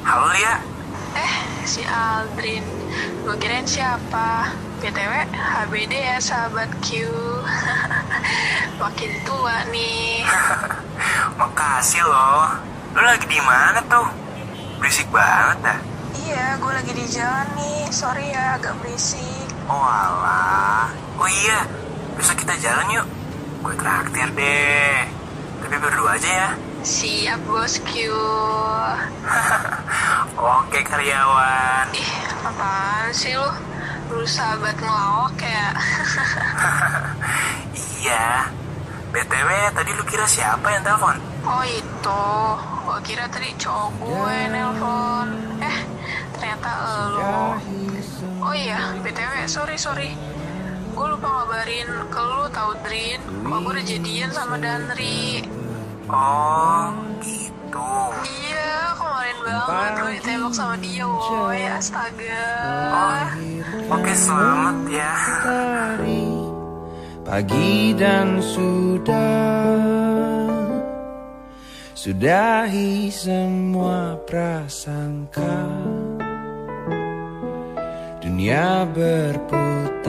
Halo Lia. Eh, si Aldrin. Gue kirain siapa? BTW, HBD ya sahabat Q. Makin tua nih. Makasih loh. Lu lagi di mana tuh? Berisik banget dah. Iya, gue lagi di jalan nih. Sorry ya, agak berisik. Oh alah. Oh iya, besok kita jalan yuk. Gue traktir deh. Tapi berdua aja ya. Siap, bos Q. Oke karyawan. Ih, apaan sih lu? Lu sahabat ngelawak ya? Iya. BTW tadi lu kira siapa yang telepon? Oh itu, gue kira tadi cowok gue nelpon. Eh, ternyata lo. Oh iya, BTW, sorry, sorry. Gue lupa ngabarin ke lu tau Drin, kalau gue udah jadian sama Danri. Oh, gitu. Iya, kemarin banget gue ditembak sama dia, woy, astaga. Oh, oke selamat ya. Hari pagi dan sudah sudahi semua prasangka dunia berputar